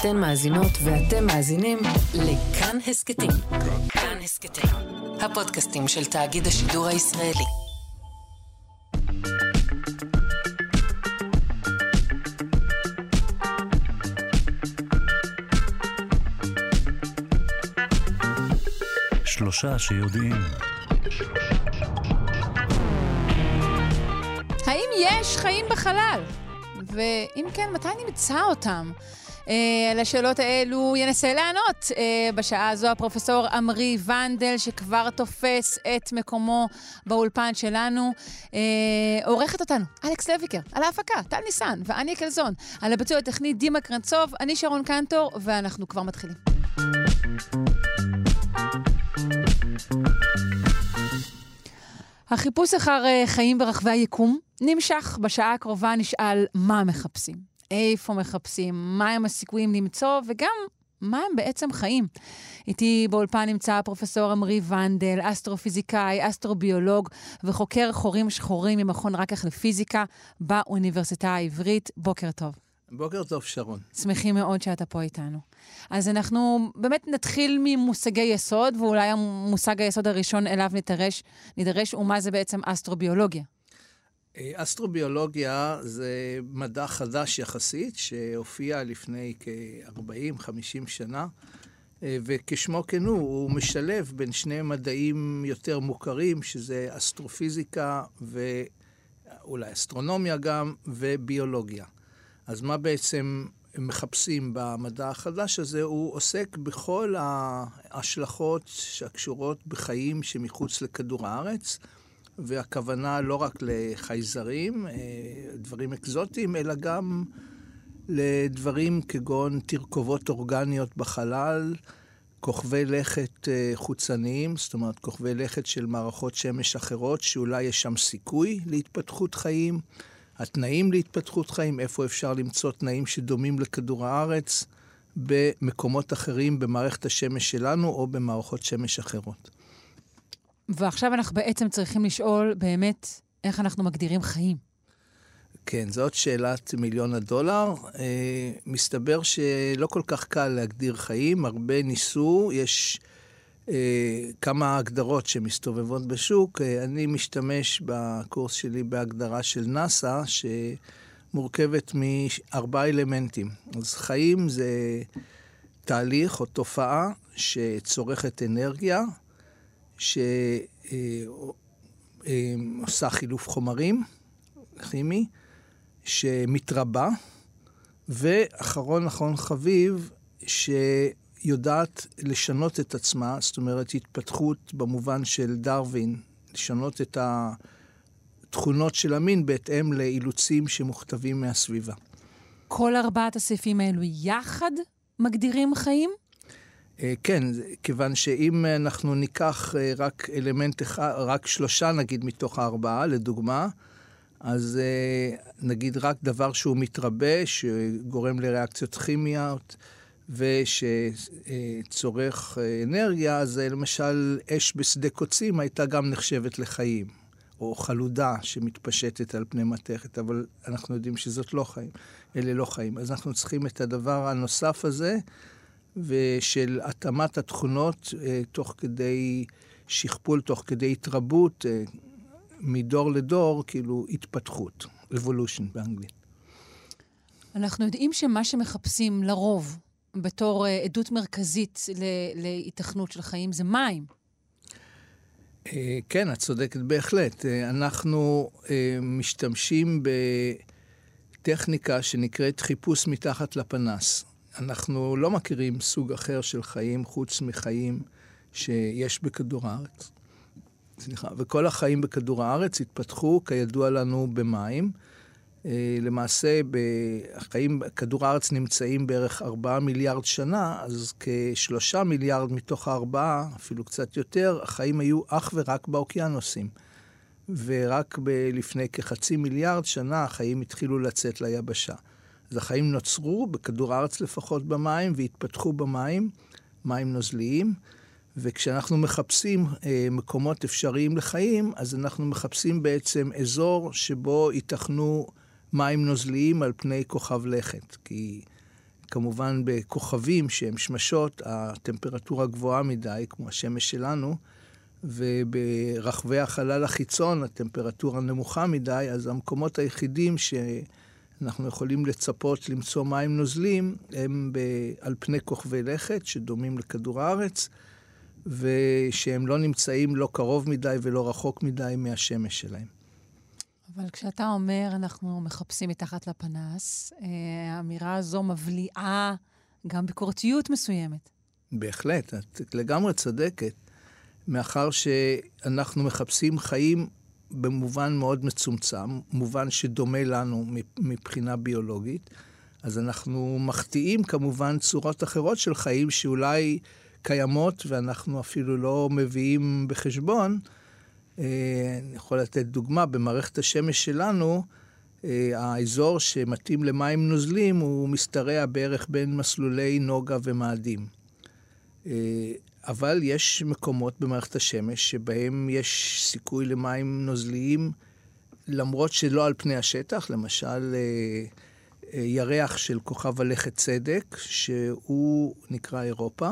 אתן מאזינות ואתם מאזינים לכאן הסכתים. כאן הסכתים, הפודקאסטים של תאגיד השידור הישראלי. שלושה שיודעים. האם יש חיים בחלל? ואם כן, מתי נמצא אותם? Uh, על השאלות האלו ינסה לענות uh, בשעה הזו הפרופסור עמרי ונדל, שכבר תופס את מקומו באולפן שלנו. Uh, עורכת אותנו, אלכס לויקר, על ההפקה, טל ניסן ואני קלזון, על הביצוע הטכני דימה קרנצוב, אני שרון קנטור, ואנחנו כבר מתחילים. החיפוש אחר חיים ברחבי היקום נמשך. בשעה הקרובה נשאל מה מחפשים, איפה מחפשים, מהם הסיכויים למצוא, וגם מה הם בעצם חיים. איתי באולפן נמצא פרופסור עמרי ונדל, אסטרופיזיקאי, אסטרוביולוג וחוקר חורים שחורים ממכון רקח לפיזיקה באוניברסיטה העברית. בוקר טוב. בוקר טוב, שרון. שמחים מאוד שאתה פה איתנו. אז אנחנו באמת נתחיל ממושגי יסוד, ואולי המושג היסוד הראשון אליו נידרש, נידרש הוא מה זה בעצם אסטרוביולוגיה. אסטרוביולוגיה זה מדע חדש יחסית, שהופיע לפני כ-40-50 שנה, אה, וכשמו כן הוא, הוא משלב בין שני מדעים יותר מוכרים, שזה אסטרופיזיקה ואולי אסטרונומיה גם, וביולוגיה. אז מה בעצם מחפשים במדע החדש הזה? הוא עוסק בכל ההשלכות שקשורות בחיים שמחוץ לכדור הארץ. והכוונה לא רק לחייזרים, אה, דברים אקזוטיים, אלא גם לדברים כגון תרכובות אורגניות בחלל, כוכבי לכת אה, חוצניים, זאת אומרת כוכבי לכת של מערכות שמש אחרות, שאולי יש שם סיכוי להתפתחות חיים, התנאים להתפתחות חיים, איפה אפשר למצוא תנאים שדומים לכדור הארץ במקומות אחרים במערכת השמש שלנו או במערכות שמש אחרות. ועכשיו אנחנו בעצם צריכים לשאול באמת איך אנחנו מגדירים חיים. כן, זאת שאלת מיליון הדולר. אה, מסתבר שלא כל כך קל להגדיר חיים, הרבה ניסו, יש אה, כמה הגדרות שמסתובבות בשוק. אה, אני משתמש בקורס שלי בהגדרה של נאס"א, שמורכבת מארבעה אלמנטים. אז חיים זה תהליך או תופעה שצורכת אנרגיה, שעושה חילוף חומרים כימי, שמתרבה, ואחרון אחרון חביב, שיודעת לשנות את עצמה, זאת אומרת התפתחות במובן של דרווין, לשנות את התכונות של המין בהתאם לאילוצים שמוכתבים מהסביבה. כל ארבעת הסעיפים האלו יחד מגדירים חיים? אה, כן, כיוון שאם אנחנו ניקח אה, רק אלמנט אחד, רק שלושה נגיד מתוך הארבעה, לדוגמה, אז אה, נגיד רק דבר שהוא מתרבה, שגורם לריאקציות כימיות ושצורך אנרגיה, זה למשל אש בשדה קוצים הייתה גם נחשבת לחיים, או חלודה שמתפשטת על פני מתכת, אבל אנחנו יודעים שזאת לא חיים, אלה לא חיים. אז אנחנו צריכים את הדבר הנוסף הזה. ושל התאמת התכונות אה, תוך כדי שכפול, תוך כדי התרבות, אה, מדור לדור, כאילו התפתחות, evolution באנגלית. אנחנו יודעים שמה שמחפשים לרוב בתור אה, עדות מרכזית להיתכנות של חיים זה מים. אה, כן, את צודקת בהחלט. אה, אנחנו אה, משתמשים בטכניקה שנקראת חיפוש מתחת לפנס. אנחנו לא מכירים סוג אחר של חיים חוץ מחיים שיש בכדור הארץ. סליחה, וכל החיים בכדור הארץ התפתחו, כידוע לנו, במים. אה, למעשה, החיים, כדור הארץ נמצאים בערך 4 מיליארד שנה, אז כשלושה מיליארד מתוך הארבעה, אפילו קצת יותר, החיים היו אך ורק באוקיינוסים. ורק לפני כחצי מיליארד שנה החיים התחילו לצאת ליבשה. אז החיים נוצרו, בכדור הארץ לפחות, במים, והתפתחו במים, מים נוזליים. וכשאנחנו מחפשים אה, מקומות אפשריים לחיים, אז אנחנו מחפשים בעצם אזור שבו ייתכנו מים נוזליים על פני כוכב לכת. כי כמובן בכוכבים שהם שמשות, הטמפרטורה גבוהה מדי, כמו השמש שלנו, וברחבי החלל החיצון הטמפרטורה נמוכה מדי, אז המקומות היחידים שאנחנו יכולים לצפות למצוא מים נוזלים הם ב... על פני כוכבי לכת שדומים לכדור הארץ, ושהם לא נמצאים לא קרוב מדי ולא רחוק מדי מהשמש שלהם. אבל כשאתה אומר אנחנו מחפשים מתחת לפנס, אה, האמירה הזו מבליעה גם ביקורתיות מסוימת. בהחלט, את לגמרי צודקת. מאחר שאנחנו מחפשים חיים במובן מאוד מצומצם, מובן שדומה לנו מבחינה ביולוגית, אז אנחנו מחטיאים כמובן צורות אחרות של חיים שאולי קיימות ואנחנו אפילו לא מביאים בחשבון. אה, אני יכול לתת דוגמה, במערכת השמש שלנו, אה, האזור שמתאים למים נוזלים הוא משתרע בערך בין מסלולי נוגה ומאדים. אה, אבל יש מקומות במערכת השמש שבהם יש סיכוי למים נוזליים, למרות שלא על פני השטח, למשל ירח של כוכב הלכת צדק, שהוא נקרא אירופה,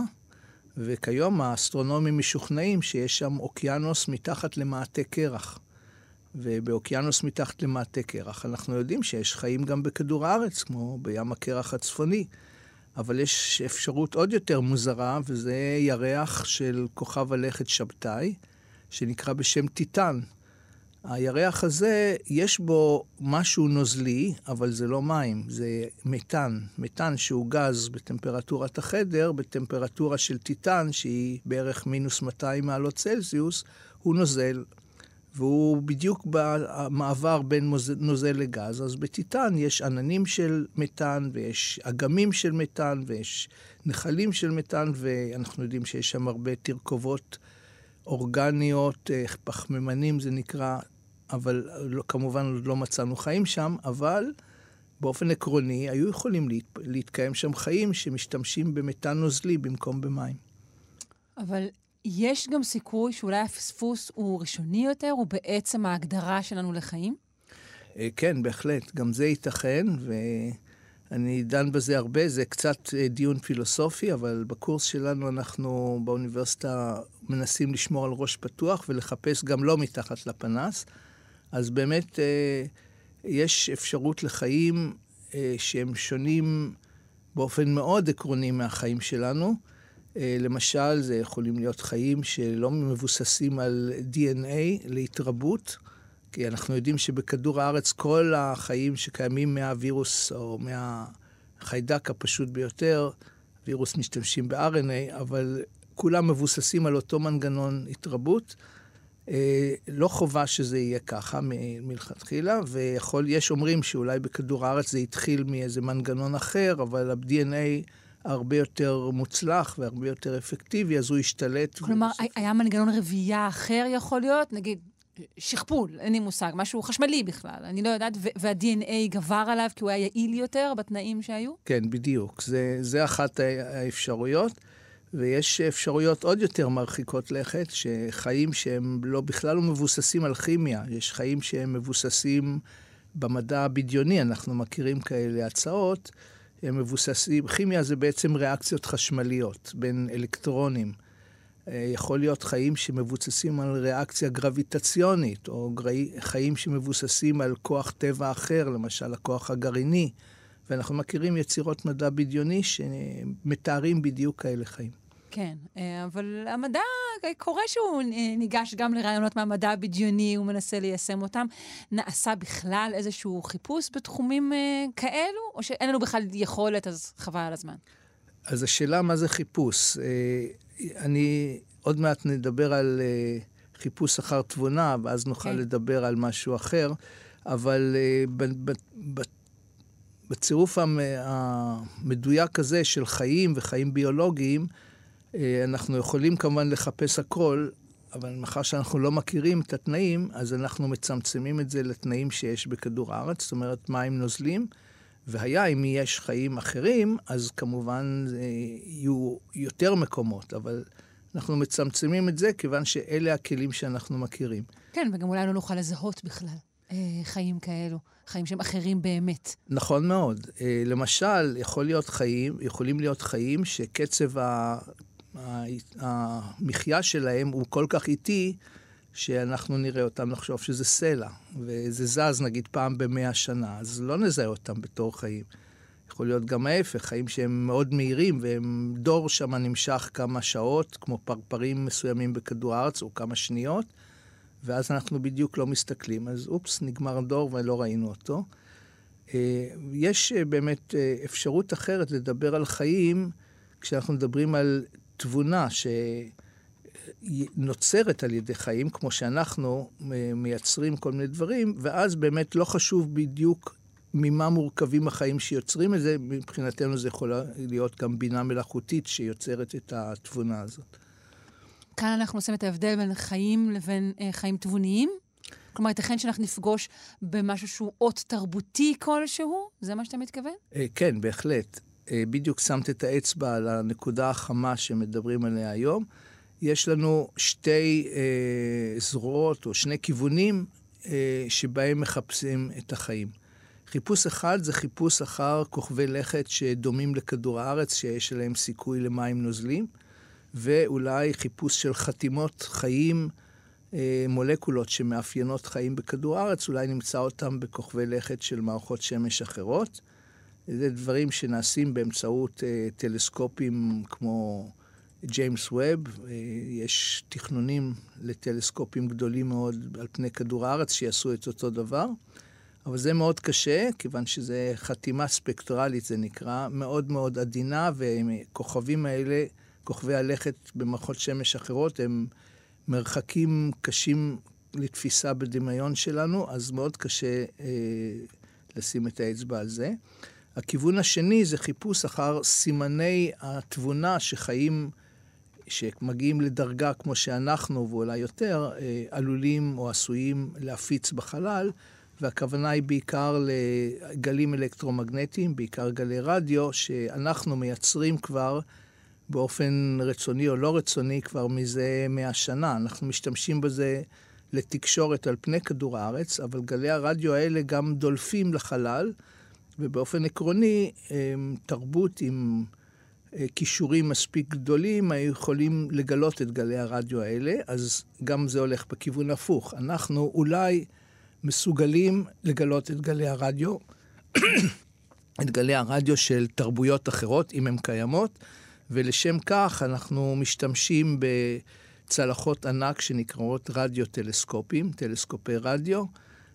וכיום האסטרונומים משוכנעים שיש שם אוקיינוס מתחת למעטה קרח. ובאוקיינוס מתחת למעטה קרח אנחנו יודעים שיש חיים גם בכדור הארץ, כמו בים הקרח הצפוני. אבל יש אפשרות עוד יותר מוזרה, וזה ירח של כוכב הלכת שבתאי, שנקרא בשם טיטן. הירח הזה, יש בו משהו נוזלי, אבל זה לא מים, זה מתאן. מתאן שהוא גז בטמפרטורת החדר, בטמפרטורה של טיטן, שהיא בערך מינוס 200 מעלות צלזיוס, הוא נוזל. והוא בדיוק במעבר בין נוזל לגז. אז בטיטן יש עננים של מתאן, ויש אגמים של מתאן, ויש נחלים של מתאן, ואנחנו יודעים שיש שם הרבה תרכובות אורגניות, אה, פחמימנים זה נקרא, אבל לא, כמובן עוד לא מצאנו חיים שם, אבל באופן עקרוני היו יכולים להת, להתקיים שם חיים שמשתמשים במתאן נוזלי במקום במים. אבל יש גם סיכוי שאולי הפספוס הוא ראשוני יותר, הוא בעצם ההגדרה שלנו לחיים? אה, כן, בהחלט. גם זה ייתכן, ואני דן בזה הרבה. זה קצת אה, דיון פילוסופי, אבל בקורס שלנו אנחנו באוניברסיטה מנסים לשמור על ראש פתוח ולחפש גם לא מתחת לפנס. אז באמת אה, יש אפשרות לחיים שהם שונים באופן מאוד עקרוני מהחיים שלנו. אה, למשל, זה יכולים להיות חיים שלא מבוססים על DNA להתרבות, כי אנחנו יודעים שבכדור הארץ כל החיים שקיימים מהווירוס או מהחיידק הפשוט ביותר, וירוס משתמשים ב-RNA, אבל כולם מבוססים על אותו מנגנון התרבות. אה, לא חובה שזה יהיה ככה מלכתחילה, ויש אומרים שאולי בכדור הארץ זה התחיל מאיזה מנגנון אחר, אבל ה-DNA הרבה יותר מוצלח והרבה יותר אפקטיבי, אז הוא השתלט. כלומר, ובסוף... היה מנגנון רבייה אחר יכול להיות? נגיד, שכפול, אין לי מושג, משהו חשמלי בכלל, אני לא יודעת, וה-DNA גבר עליו כי הוא היה יעיל יותר בתנאים שהיו? כן, בדיוק. זה, זה אחת האפשרויות. ויש אפשרויות עוד יותר מרחיקות לכת, שחיים שהם לא, בכלל לא מבוססים על כימיה, יש חיים שהם מבוססים במדע הבדיוני, אנחנו מכירים כאלה הצעות, הם מבוססים, כימיה זה בעצם ריאקציות חשמליות בין אלקטרונים. אה, יכול להיות חיים שמבוססים על ריאקציה גרביטציונית, או חיים שמבוססים על כוח טבע אחר, למשל הכוח הגרעיני, ואנחנו מכירים יצירות מדע בדיוני שמתארים בדיוק כאלה חיים. כן, אה, אבל המדע, קורה שהוא ניגש גם לרעיונות מהמדע הבדיוני, הוא מנסה ליישם אותם. נעשה בכלל איזשהו חיפוש בתחומים אה, כאלו, או שאין לנו בכלל יכולת, אז חבל על הזמן? אז השאלה מה זה חיפוש. אה, אני, עוד מעט נדבר על חיפוש אחר תבונה, ואז נוכל כן. לדבר על משהו אחר, אבל בצירוף המדויק הזה של חיים וחיים ביולוגיים, אנחנו יכולים כמובן לחפש הכל, אבל מאחר שאנחנו לא מכירים את התנאים, אז אנחנו מצמצמים את זה לתנאים שיש בכדור הארץ, זאת אומרת מים נוזלים. והיה, אם יש חיים אחרים, אז כמובן יהיו יותר מקומות, אבל אנחנו מצמצמים את זה כיוון שאלה הכלים שאנחנו מכירים. כן, וגם אולי לא נוכל לזהות בכלל. אה, חיים כאלו, חיים שהם אחרים באמת. נכון מאוד. אה, למשל, יכול להיות חיים, יכולים להיות חיים שקצב ה... המחיה שלהם הוא כל כך איטי, שאנחנו נראה אותם, נחשוב שזה סלע, וזה זז נגיד פעם במאה שנה, אז לא נזהה אותם בתור חיים. יכול להיות גם ההפך, חיים שהם מאוד מהירים, והם דור שם נמשך כמה שעות, כמו פרפרים מסוימים בכדור הארץ, או כמה שניות, ואז אנחנו בדיוק לא מסתכלים, אז אופס, נגמר דור ולא ראינו אותו. אה, יש אה, באמת אה, אפשרות אחרת לדבר על חיים כשאנחנו מדברים על תבונה שנוצרת על ידי חיים, כמו שאנחנו מייצרים כל מיני דברים, ואז באמת לא חשוב בדיוק ממה מורכבים החיים שיוצרים את זה, מבחינתנו זה יכול להיות גם בינה מלאכותית שיוצרת את התבונה הזאת. כאן אנחנו עושים את ההבדל בין חיים לבין אה, חיים תבוניים? כלומר, ייתכן שאנחנו נפגוש במשהו שהוא אות תרבותי כלשהו? זה מה שאתה מתכוון? אה, כן, בהחלט. אה, בדיוק שמת את האצבע על הנקודה החמה שמדברים עליה היום. יש לנו שתי אה, זרועות או שני כיוונים אה, שבהם מחפשים את החיים. חיפוש אחד זה חיפוש אחר כוכבי לכת שדומים לכדור הארץ, שיש להם סיכוי למים נוזלים, ואולי חיפוש של חתימות חיים, אה, מולקולות שמאפיינות חיים בכדור הארץ, אולי נמצא אותם בכוכבי לכת של מערכות שמש אחרות. זה דברים שנעשים באמצעות אה, טלסקופים כמו ג'יימס ווב. אה, יש תכנונים לטלסקופים גדולים מאוד על פני כדור הארץ שיעשו את אותו דבר. אבל זה מאוד קשה, כיוון שזה חתימה ספקטרלית, זה נקרא, מאוד מאוד עדינה, וכוכבים האלה, כוכבי הלכת במערכות שמש אחרות, הם מרחקים קשים לתפיסה בדמיון שלנו, אז מאוד קשה אה, לשים את האצבע על זה. הכיוון השני זה חיפוש אחר סימני התבונה שחיים, שמגיעים לדרגה כמו שאנחנו, ואולי יותר, אה, עלולים או עשויים להפיץ בחלל. והכוונה היא בעיקר לגלים אלקטרומגנטיים, בעיקר גלי רדיו, שאנחנו מייצרים כבר באופן רצוני או לא רצוני כבר מזה מאה שנה. אנחנו משתמשים בזה לתקשורת על פני כדור הארץ, אבל גלי הרדיו האלה גם דולפים לחלל, ובאופן עקרוני, תרבות עם אה, כישורים מספיק גדולים יכולים לגלות את גלי הרדיו האלה, אז גם זה הולך בכיוון הפוך. אנחנו אולי... מסוגלים לגלות את גלי הרדיו, את גלי הרדיו של תרבויות אחרות, אם הן קיימות, ולשם כך אנחנו משתמשים בצלחות ענק שנקראות רדיו-טלסקופים, טלסקופי רדיו,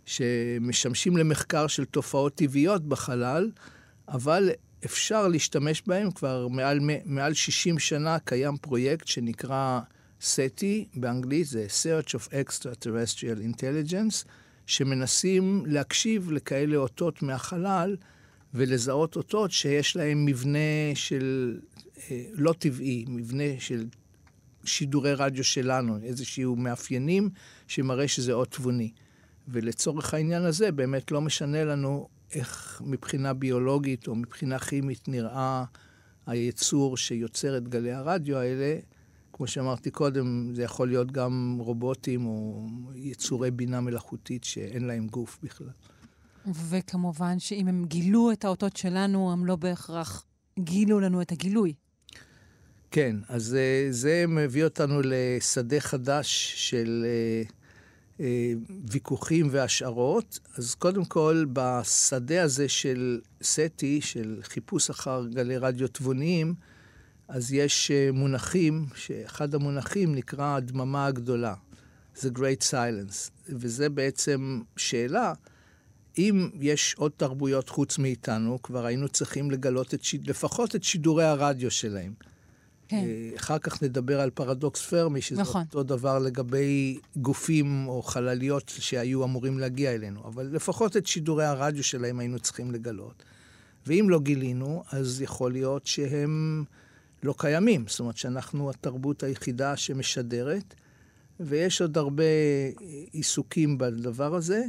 שמשמשים למחקר של תופעות טבעיות בחלל, אבל אפשר להשתמש בהם כבר מעל, מעל 60 שנה קיים פרויקט שנקרא SETI, באנגלית זה Search of Extraterrestrial Intelligence, שמנסים להקשיב לכאלה אותות מהחלל ולזהות אותות שיש להם מבנה של אה, לא טבעי, מבנה של שידורי רדיו שלנו, איזשהו מאפיינים שמראה שזה אות תבוני. ולצורך העניין הזה באמת לא משנה לנו איך מבחינה ביולוגית או מבחינה כימית נראה היצור שיוצר את גלי הרדיו האלה, כמו שאמרתי קודם, זה יכול להיות גם רובוטים או יצורי בינה מלאכותית שאין להם גוף בכלל. וכמובן שאם הם גילו את האותות שלנו, הם לא בהכרח גילו לנו את הגילוי. כן, אז אה, זה מביא אותנו לשדה חדש של אה, ויכוחים והשערות. אז קודם כל, בשדה הזה של סטי, של חיפוש אחר גלי רדיו תבוניים, אז יש אה, מונחים, שאחד המונחים נקרא הדממה הגדולה, The Great Silence, וזה בעצם שאלה, אם יש עוד תרבויות חוץ מאיתנו, כבר היינו צריכים לגלות את, לפחות את שידורי הרדיו שלהם. כן. אה, אחר כך נדבר על פרדוקס פרמי, שזה נכון. אותו דבר לגבי גופים או חלליות שהיו אמורים להגיע אלינו, אבל לפחות את שידורי הרדיו שלהם היינו צריכים לגלות. ואם לא גילינו, אז יכול להיות שהם לא קיימים. זאת אומרת שאנחנו התרבות היחידה שמשדרת, ויש עוד הרבה עיסוקים בדבר הזה.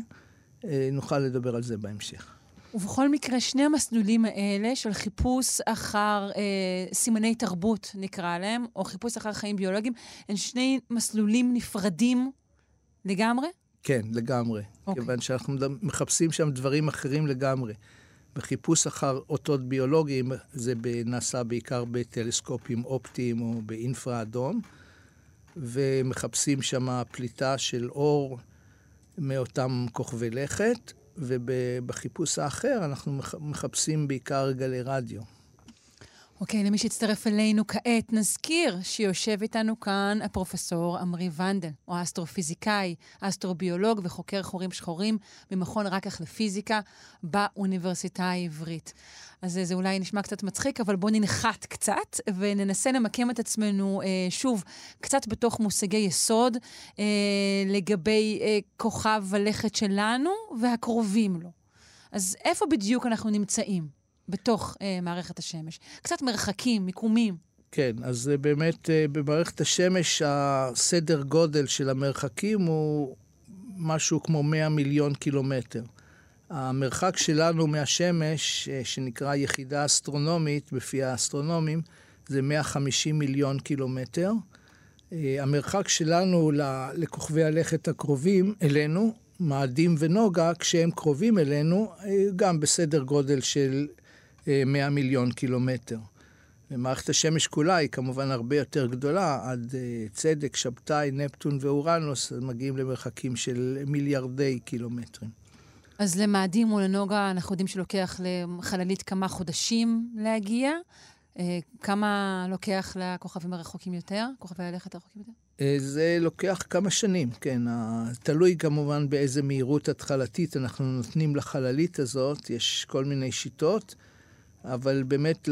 אה, נוכל לדבר על זה בהמשך. ובכל מקרה, שני המסלולים האלה של חיפוש אחר אה, סימני תרבות, נקרא להם, או חיפוש אחר חיים ביולוגיים, הם שני מסלולים נפרדים לגמרי? כן, לגמרי. אוקיי. כיוון שאנחנו מחפשים שם דברים אחרים לגמרי. בחיפוש אחר אותות ביולוגיים, זה נעשה בעיקר בטלסקופים אופטיים או באינפרה אדום, ומחפשים שם פליטה של אור מאותם כוכבי לכת, ובחיפוש האחר אנחנו מח- מחפשים בעיקר גלי רדיו. אוקיי, למי שהצטרף אלינו כעת, נזכיר שיושב איתנו כאן הפרופסור עמרי ונדל, הוא האסטרופיזיקאי, אסטרוביולוג וחוקר חורים שחורים במכון רקח לפיזיקה באוניברסיטה העברית. אז זה אולי נשמע קצת מצחיק, אבל בואו ננחת קצת וננסה למקם את עצמנו אה, שוב קצת בתוך מושגי יסוד אה, לגבי אה, כוכב הלכת שלנו והקרובים לו. אז איפה בדיוק אנחנו נמצאים? בתוך אה, מערכת השמש. קצת מרחקים, מיקומים. כן, אז אה, באמת אה, במערכת השמש הסדר גודל של המרחקים הוא משהו כמו 100 מיליון קילומטר. המרחק שלנו מהשמש, אה, שנקרא יחידה אסטרונומית בפי האסטרונומים, זה 150 מיליון קילומטר. אה, המרחק שלנו לכוכבי הלכת הקרובים אלינו, מאדים ונוגה, כשהם קרובים אלינו, אה, גם בסדר גודל של 100 מיליון קילומטר. ומערכת השמש כולה היא כמובן הרבה יותר גדולה, עד אה, צדק, שבתאי, נפטון ואורנוס מגיעים למרחקים של מיליארדי קילומטרים. אז למאדים ולנוגה אנחנו יודעים שלוקח לחללית כמה חודשים להגיע. אה, כמה לוקח לכוכבים הרחוקים יותר? כוכבי הלכת הרחוקים יותר? אה, זה לוקח כמה שנים, כן. תלוי כמובן באיזה מהירות התחלתית אנחנו נותנים לחללית הזאת, יש כל מיני שיטות, אבל באמת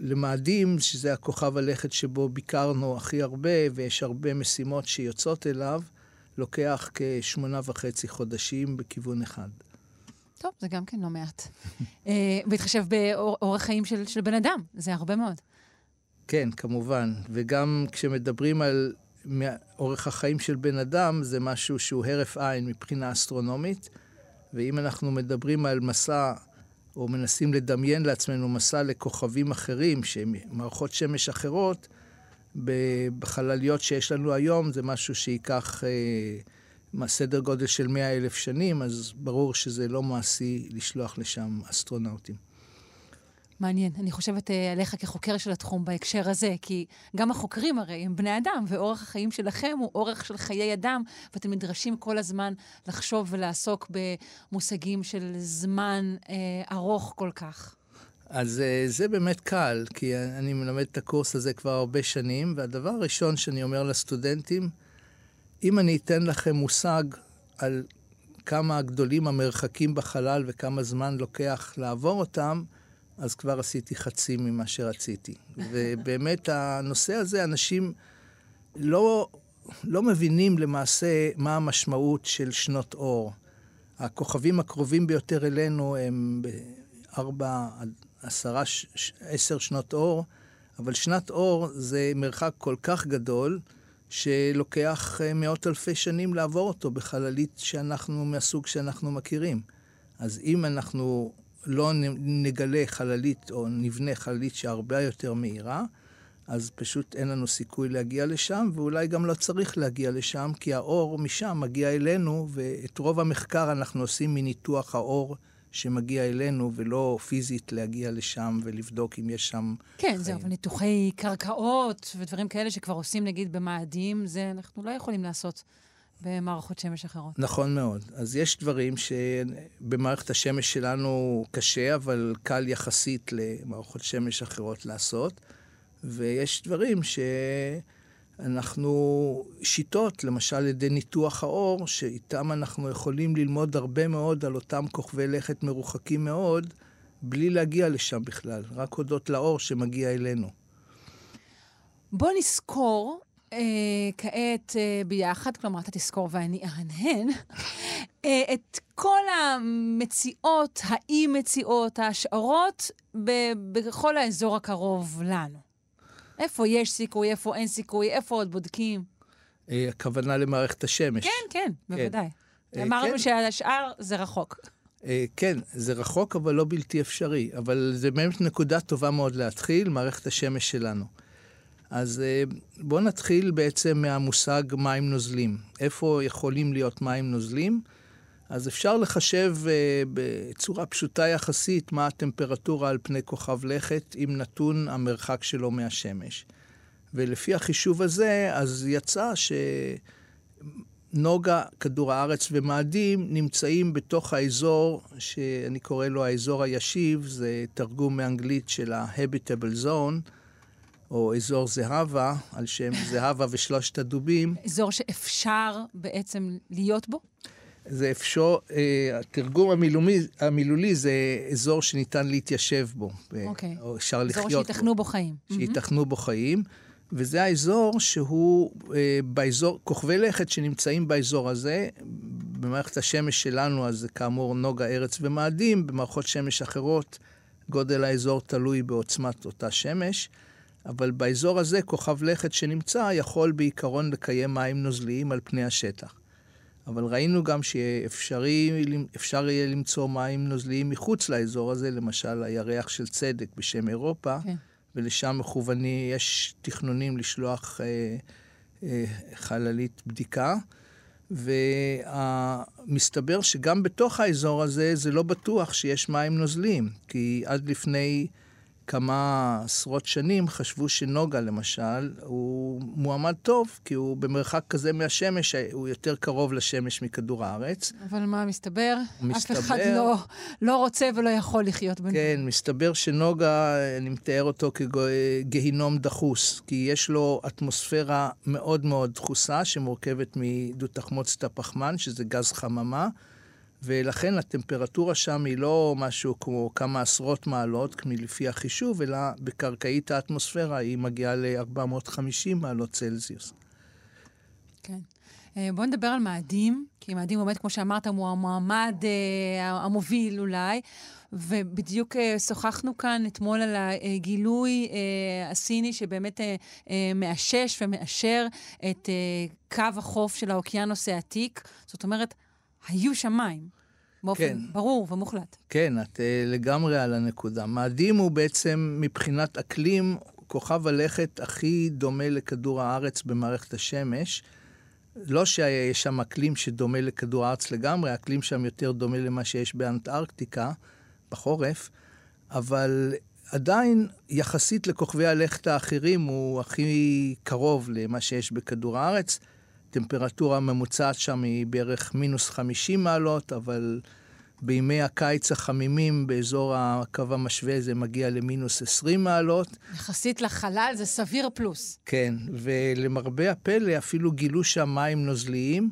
למאדים, שזה הכוכב הלכת שבו ביקרנו הכי הרבה, ויש הרבה משימות שיוצאות אליו, לוקח כשמונה וחצי חודשים בכיוון אחד. טוב, זה גם כן לא מעט. אה, בהתחשב באורח חיים של, של בן אדם, זה הרבה מאוד. כן, כמובן. וגם כשמדברים על אורך החיים של בן אדם, זה משהו שהוא הרף עין מבחינה אסטרונומית. ואם אנחנו מדברים על מסע, או מנסים לדמיין לעצמנו מסע לכוכבים אחרים, שהם מערכות שמש אחרות, בחלליות שיש לנו היום, זה משהו שייקח אה, סדר גודל של 100 אלף שנים, אז ברור שזה לא מעשי לשלוח לשם אסטרונאוטים. מעניין. אני חושבת אה, עליך כחוקר של התחום בהקשר הזה, כי גם החוקרים הרי הם בני אדם, ואורח החיים שלכם הוא אורך של חיי אדם, ואתם נדרשים כל הזמן לחשוב ולעסוק במושגים של זמן אה, ארוך כל כך. אז אה, זה באמת קל, כי אני מלמד את הקורס הזה כבר הרבה שנים, והדבר הראשון שאני אומר לסטודנטים, אם אני אתן לכם מושג על כמה גדולים המרחקים בחלל וכמה זמן לוקח לעבור אותם, אז כבר עשיתי חצי ממה שרציתי. ובאמת, הנושא הזה, אנשים לא, לא מבינים למעשה מה המשמעות של שנות אור. הכוכבים הקרובים ביותר אלינו הם בארבע עד עשרה, עשר שנות אור, אבל שנת אור זה מרחק כל כך גדול, שלוקח אה, מאות אלפי שנים לעבור אותו בחללית שאנחנו, מהסוג שאנחנו מכירים. אז אם אנחנו לא נגלה חללית או נבנה חללית שהרבה יותר מהירה, אז פשוט אין לנו סיכוי להגיע לשם, ואולי גם לא צריך להגיע לשם, כי האור משם מגיע אלינו, ואת רוב המחקר אנחנו עושים מניתוח האור שמגיע אלינו, ולא פיזית להגיע לשם ולבדוק אם יש שם... כן, זהו, חיים. אבל ניתוחי קרקעות ודברים כאלה שכבר עושים, נגיד, במאדים, זה אנחנו לא יכולים לעשות במערכות שמש אחרות. נכון מאוד. אז יש דברים שבמערכת השמש שלנו קשה, אבל קל יחסית למערכות שמש אחרות לעשות. ויש דברים שאנחנו, שיטות, למשל על ידי ניתוח האור, שאיתם אנחנו יכולים ללמוד הרבה מאוד על אותם כוכבי לכת מרוחקים מאוד, בלי להגיע לשם בכלל, רק הודות לאור שמגיע אלינו. בוא נזכור כעת אה, ביחד, כלומר, אתה תזכור ואני אהנהן, אה, את כל המציאות, האי-מציאות, ההשערות, בכל האזור הקרוב לנו. איפה יש סיכוי, איפה אין סיכוי, איפה עוד בודקים. אה, הכוונה למערכת השמש. כן, כן, בוודאי. אה, אמרנו כן. שהשאר זה רחוק. אה, כן, זה רחוק אבל לא בלתי אפשרי. אבל זה באמת נקודה טובה מאוד להתחיל, מערכת השמש שלנו. אז אה, בואו נתחיל בעצם מהמושג מים נוזלים. איפה יכולים להיות מים נוזלים? אז אפשר לחשב אה, בצורה פשוטה יחסית מה הטמפרטורה על פני כוכב לכת עם נתון המרחק שלו מהשמש. ולפי החישוב הזה, אז יצא שנוגה, כדור הארץ ומאדים נמצאים בתוך האזור שאני קורא לו האזור הישיב, זה תרגום מאנגלית של ה-habitable zone, או אזור זהבה, על שם זהבה ושלושת הדובים. אזור שאפשר בעצם להיות בו? זה אפשר, אה, התרגום המילומי, המילולי זה אזור שניתן להתיישב בו. אוקיי. או אפשר לחיות בו. אזור שייתכנו בו חיים. שייתכנו בו חיים. וזה האזור שהוא אה, באזור, כוכבי לכת שנמצאים באזור הזה, במערכת השמש שלנו, אז זה כאמור נוגה, ארץ ומאדים, במערכות שמש אחרות גודל האזור תלוי בעוצמת אותה שמש, אבל באזור הזה כוכב לכת שנמצא יכול בעיקרון לקיים מים נוזליים על פני השטח. אבל ראינו גם שאפשר יהיה למצוא מים נוזליים מחוץ לאזור הזה, למשל הירח של צדק בשם אירופה, כן. ולשם מכווני, יש תכנונים לשלוח אה, אה, חללית בדיקה. ומסתבר שגם בתוך האזור הזה זה לא בטוח שיש מים נוזליים, כי עד לפני כמה עשרות שנים חשבו שנוגה, למשל, הוא מועמד טוב, כי הוא במרחק כזה מהשמש, הוא יותר קרוב לשמש מכדור הארץ. אבל מה מסתבר? מסתבר... אף אחד לא, לא רוצה ולא יכול לחיות בנוגה. כן, מסתבר שנוגה, אני מתאר אותו כגיהינום דחוס, כי יש לו אטמוספירה מאוד מאוד דחוסה, שמורכבת מדו-תחמוצת הפחמן, שזה גז חממה. ולכן הטמפרטורה שם היא לא משהו כמו כמה עשרות מעלות, לפי החישוב, אלא בקרקעית האטמוספירה היא מגיעה ל-450 מעלות צלזיוס. כן. אה, בואו נדבר על מאדים, כי מאדים באמת, כמו שאמרת, הוא המועמד אה, המוביל אולי, ובדיוק אה, שוחחנו כאן אתמול על הגילוי הסיני שבאמת מאשש ומאשר את קו החוף של האוקיינוס העתיק. זאת אומרת, היו שם מים. באופן כן. ברור ומוחלט. כן, את uh, לגמרי על הנקודה. מאדים הוא בעצם, מבחינת אקלים, כוכב הלכת הכי דומה לכדור הארץ במערכת השמש. לא שיש שם אקלים שדומה לכדור הארץ לגמרי, האקלים שם יותר דומה למה שיש באנטארקטיקה, בחורף, אבל עדיין, יחסית לכוכבי הלכת האחרים, הוא הכי קרוב למה שיש בכדור הארץ. הטמפרטורה הממוצעת שם היא בערך מינוס 50 מעלות, אבל בימי הקיץ החמימים באזור הקו המשווה זה מגיע למינוס 20 מעלות. יחסית לחלל זה סביר פלוס. כן, ולמרבה הפלא אפילו גילו שם מים נוזליים.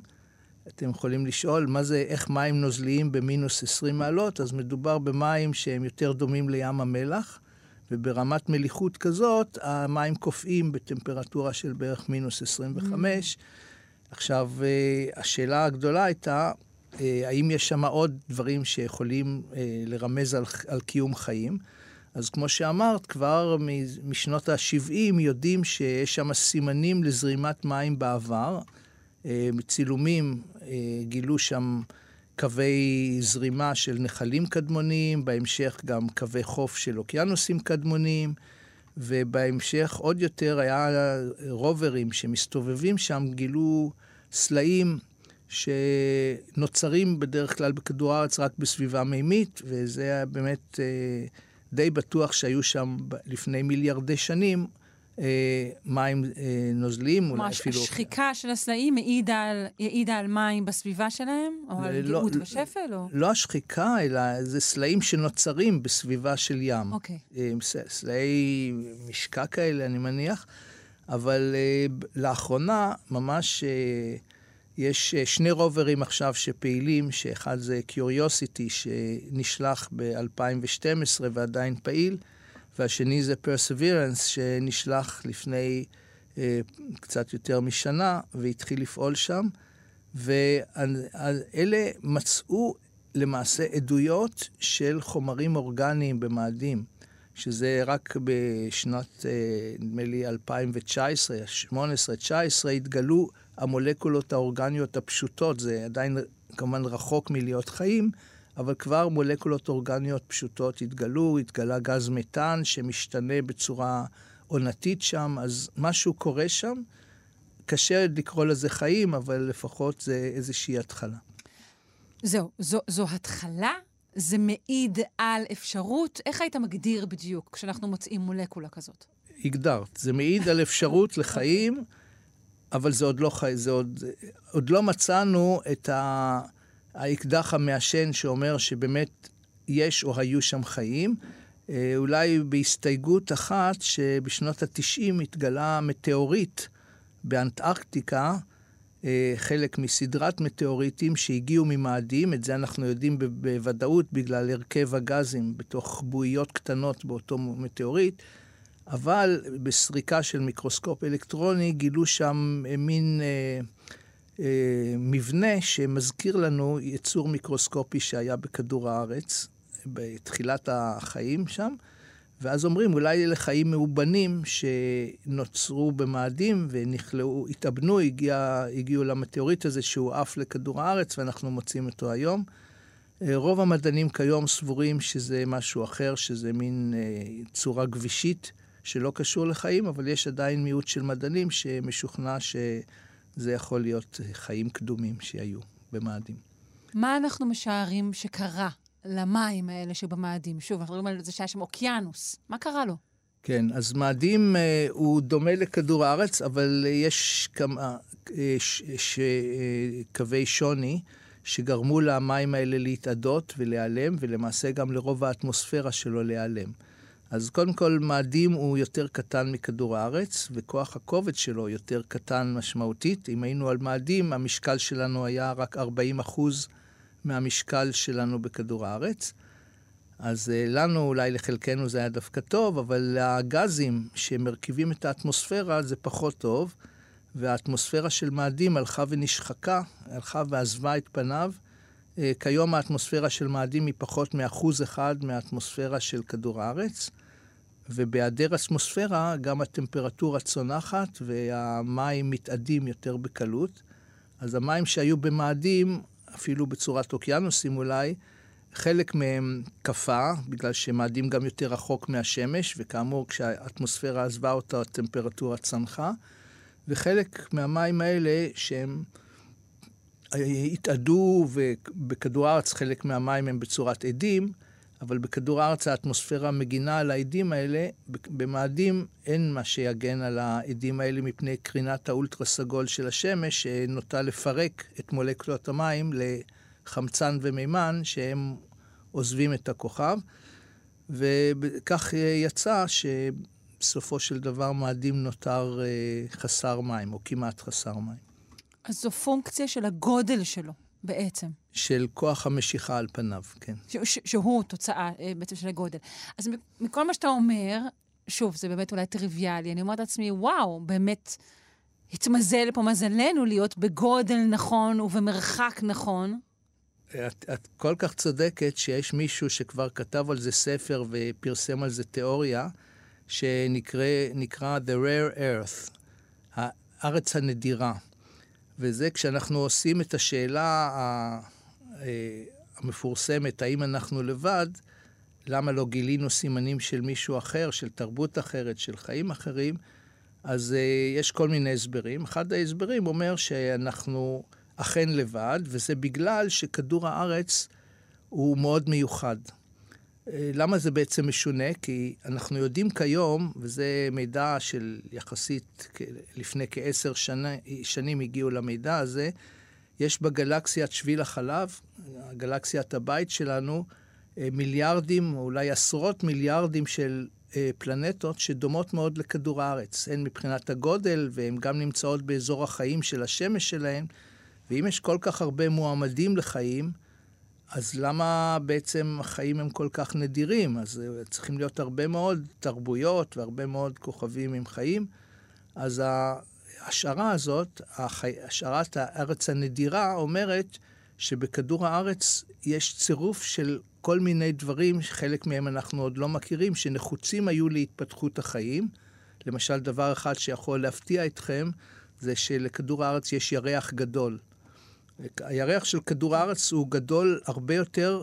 אתם יכולים לשאול מה זה, איך מים נוזליים במינוס 20 מעלות, אז מדובר במים שהם יותר דומים לים המלח, וברמת מליחות כזאת המים קופאים בטמפרטורה של בערך מינוס 25. Mm. עכשיו, אה, השאלה הגדולה הייתה, אה, האם יש שם עוד דברים שיכולים אה, לרמז על, על קיום חיים? אז כמו שאמרת, כבר משנות ה-70 יודעים שיש שם סימנים לזרימת מים בעבר. מצילומים גילו שם קווי זרימה של נחלים קדמוניים, בהמשך גם קווי חוף של אוקיינוסים קדמוניים. ובהמשך עוד יותר היה רוברים שמסתובבים שם, גילו סלעים שנוצרים בדרך כלל בכדור הארץ רק בסביבה מימית, וזה היה באמת אה, די בטוח שהיו שם לפני מיליארדי שנים מים אה, נוזליים, אולי אפילו... השחיקה של הסלעים העידה על, העידה על מים בסביבה שלהם? או על לא, גאות ושפל? או... לא השחיקה, אלא זה סלעים שנוצרים בסביבה של ים. אוקיי. סלעי משקע כאלה, אני מניח. אבל לאחרונה ממש יש שני רוברים עכשיו שפעילים, שאחד זה Curiosity שנשלח ב-2012 ועדיין פעיל, והשני זה Perseverance שנשלח לפני uh, קצת יותר משנה והתחיל לפעול שם, ואלה מצאו למעשה עדויות של חומרים אורגניים במאדים. שזה רק בשנת, אה, נדמה לי, 2019, 2018, 2019, התגלו המולקולות האורגניות הפשוטות. זה עדיין כמובן רחוק מלהיות חיים, אבל כבר מולקולות אורגניות פשוטות התגלו, התגלה גז מתאן שמשתנה בצורה עונתית שם, אז משהו קורה שם. קשה לקרוא לזה חיים, אבל לפחות זה איזושהי התחלה. זהו, זו, זו התחלה? זה מעיד על אפשרות? איך היית מגדיר בדיוק כשאנחנו מוצאים מולקולה כזאת? הגדרת. זה מעיד על אפשרות לחיים, אבל זה עוד לא חי... זה עוד... עוד לא מצאנו את ה... האקדח המעשן שאומר שבאמת יש או היו שם חיים. אה, אולי בהסתייגות אחת, שבשנות ה-90 התגלה מטאוריט באנטארקטיקה, אה, חלק מסדרת מטאוריטים שהגיעו ממאדים, את זה אנחנו יודעים בוודאות בגלל הרכב הגזים בתוך בועיות קטנות באותו מטאוריט, אבל בסריקה של מיקרוסקופ אלקטרוני גילו שם אה, מין אה, מבנה שמזכיר לנו יצור מיקרוסקופי שהיה בכדור הארץ, בתחילת החיים שם. ואז אומרים, אולי אלה חיים מאובנים שנוצרו במאדים ונכלאו, התאבנו, הגיע, הגיעו למטאוריט הזה שהוא עף לכדור הארץ ואנחנו מוצאים אותו היום. אה, רוב המדענים כיום סבורים שזה משהו אחר, שזה מין אה, צורה גבישית שלא קשור לחיים, אבל יש עדיין מיעוט של מדענים שמשוכנע שזה יכול להיות חיים קדומים שהיו במאדים. מה אנחנו משערים שקרה למים האלה שבמאדים? שוב, אנחנו מדברים על זה שהיה שם אוקיינוס. מה קרה לו? כן, אז מאדים אה, הוא דומה לכדור הארץ, אבל יש כמה אה, ש, ש, אה, קווי שוני שגרמו למים האלה להתאדות ולהיעלם, ולמעשה גם לרוב האטמוספירה שלו להיעלם. אז קודם כל, מאדים הוא יותר קטן מכדור הארץ, וכוח הכובד שלו יותר קטן משמעותית. אם היינו על מאדים, המשקל שלנו היה רק 40 אחוז מהמשקל שלנו בכדור הארץ. אז אה, לנו, אולי לחלקנו זה היה דווקא טוב, אבל הגזים שמרכיבים את האטמוספירה זה פחות טוב, והאטמוספירה של מאדים הלכה ונשחקה, הלכה ועזבה את פניו. אה, כיום האטמוספירה של מאדים היא פחות מאחוז אחד מהאטמוספירה של כדור הארץ, ובהיעדר אטמוספירה גם הטמפרטורה צונחת והמים מתאדים יותר בקלות. אז המים שהיו במאדים אפילו בצורת אוקיינוסים אולי, חלק מהם קפא, בגלל שמאדים גם יותר רחוק מהשמש, וכאמור, כשהאטמוספירה עזבה אותה, הטמפרטורה צנחה, וחלק מהמים האלה שהם התאדו, ובכדור הארץ חלק מהמים הם בצורת עדים, אבל בכדור הארץ האטמוספירה מגינה על העדים האלה, במאדים אין מה שיגן על העדים האלה מפני קרינת האולטרה סגול של השמש, שנוטה לפרק את מולקולות המים לחמצן ומימן, שהם עוזבים את הכוכב. וכך יצא שבסופו של דבר מאדים נותר אה, חסר מים, או כמעט חסר מים. אז זו פונקציה של הגודל שלו. בעצם. של כוח המשיכה על פניו, כן. ש- ש- שהוא תוצאה אה, בעצם של הגודל. אז מכל מה שאתה אומר, שוב, זה באמת אולי טריוויאלי, אני אומרת לעצמי, וואו, באמת התמזל פה מזלנו להיות בגודל נכון ובמרחק נכון. את, את כל כך צודקת שיש מישהו שכבר כתב על זה ספר ופרסם על זה תיאוריה, שנקרא The Rare Earth, הארץ הנדירה. וזה כשאנחנו עושים את השאלה אה, המפורסמת, האם אנחנו לבד, למה לא גילינו סימנים של מישהו אחר, של תרבות אחרת, של חיים אחרים, אז uh, יש כל מיני הסברים. אחד ההסברים אומר שאנחנו אכן לבד, וזה בגלל שכדור הארץ הוא מאוד מיוחד. אה, למה זה בעצם משונה? כי אנחנו יודעים כיום, וזה מידע של יחסית לפני כעשר שנה, שנים הגיעו למידע הזה, יש בגלקסיית שביל החלב, גלקסיית הבית שלנו, אה, מיליארדים, או אולי עשרות מיליארדים של אה, פלנטות שדומות מאוד לכדור הארץ, הן מבחינת הגודל, והן גם נמצאות באזור החיים של השמש שלהן. ואם יש כל כך הרבה מועמדים לחיים, אז למה בעצם החיים הם כל כך נדירים? אז אה, צריכים להיות הרבה מאוד תרבויות והרבה מאוד כוכבים עם חיים. אז ההשערה הזאת, השערת הארץ הנדירה, אומרת שבכדור הארץ יש צירוף של כל מיני דברים, חלק מהם אנחנו עוד לא מכירים, שנחוצים היו להתפתחות החיים. למשל, דבר אחד שיכול להפתיע אתכם, זה שלכדור הארץ יש ירח גדול. הירח של כדור הארץ הוא גדול הרבה יותר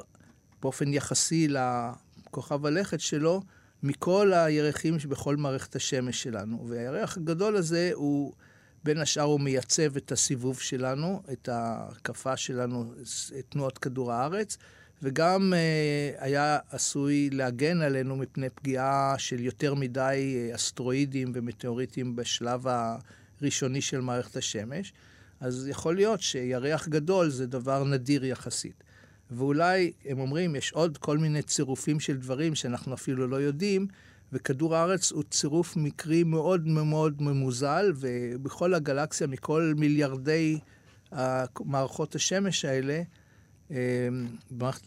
באופן יחסי לכוכב הלכת שלו, מכל הירחים שבכל מערכת השמש שלנו. והירח הגדול הזה הוא, בין השאר הוא מייצב את הסיבוב שלנו, את ההקפה שלנו, את תנועות כדור הארץ, וגם אה, היה עשוי להגן עלינו מפני פגיעה של יותר מדי אה, אסטרואידים ומטאוריטים בשלב הראשוני של מערכת השמש. אז יכול להיות שירח גדול זה דבר נדיר יחסית. ואולי, הם אומרים, יש עוד כל מיני צירופים של דברים שאנחנו אפילו לא יודעים, וכדור הארץ הוא צירוף מקרי מאוד מאוד ממוזל, ובכל הגלקסיה, מכל מיליארדי מערכות השמש האלה, אמ,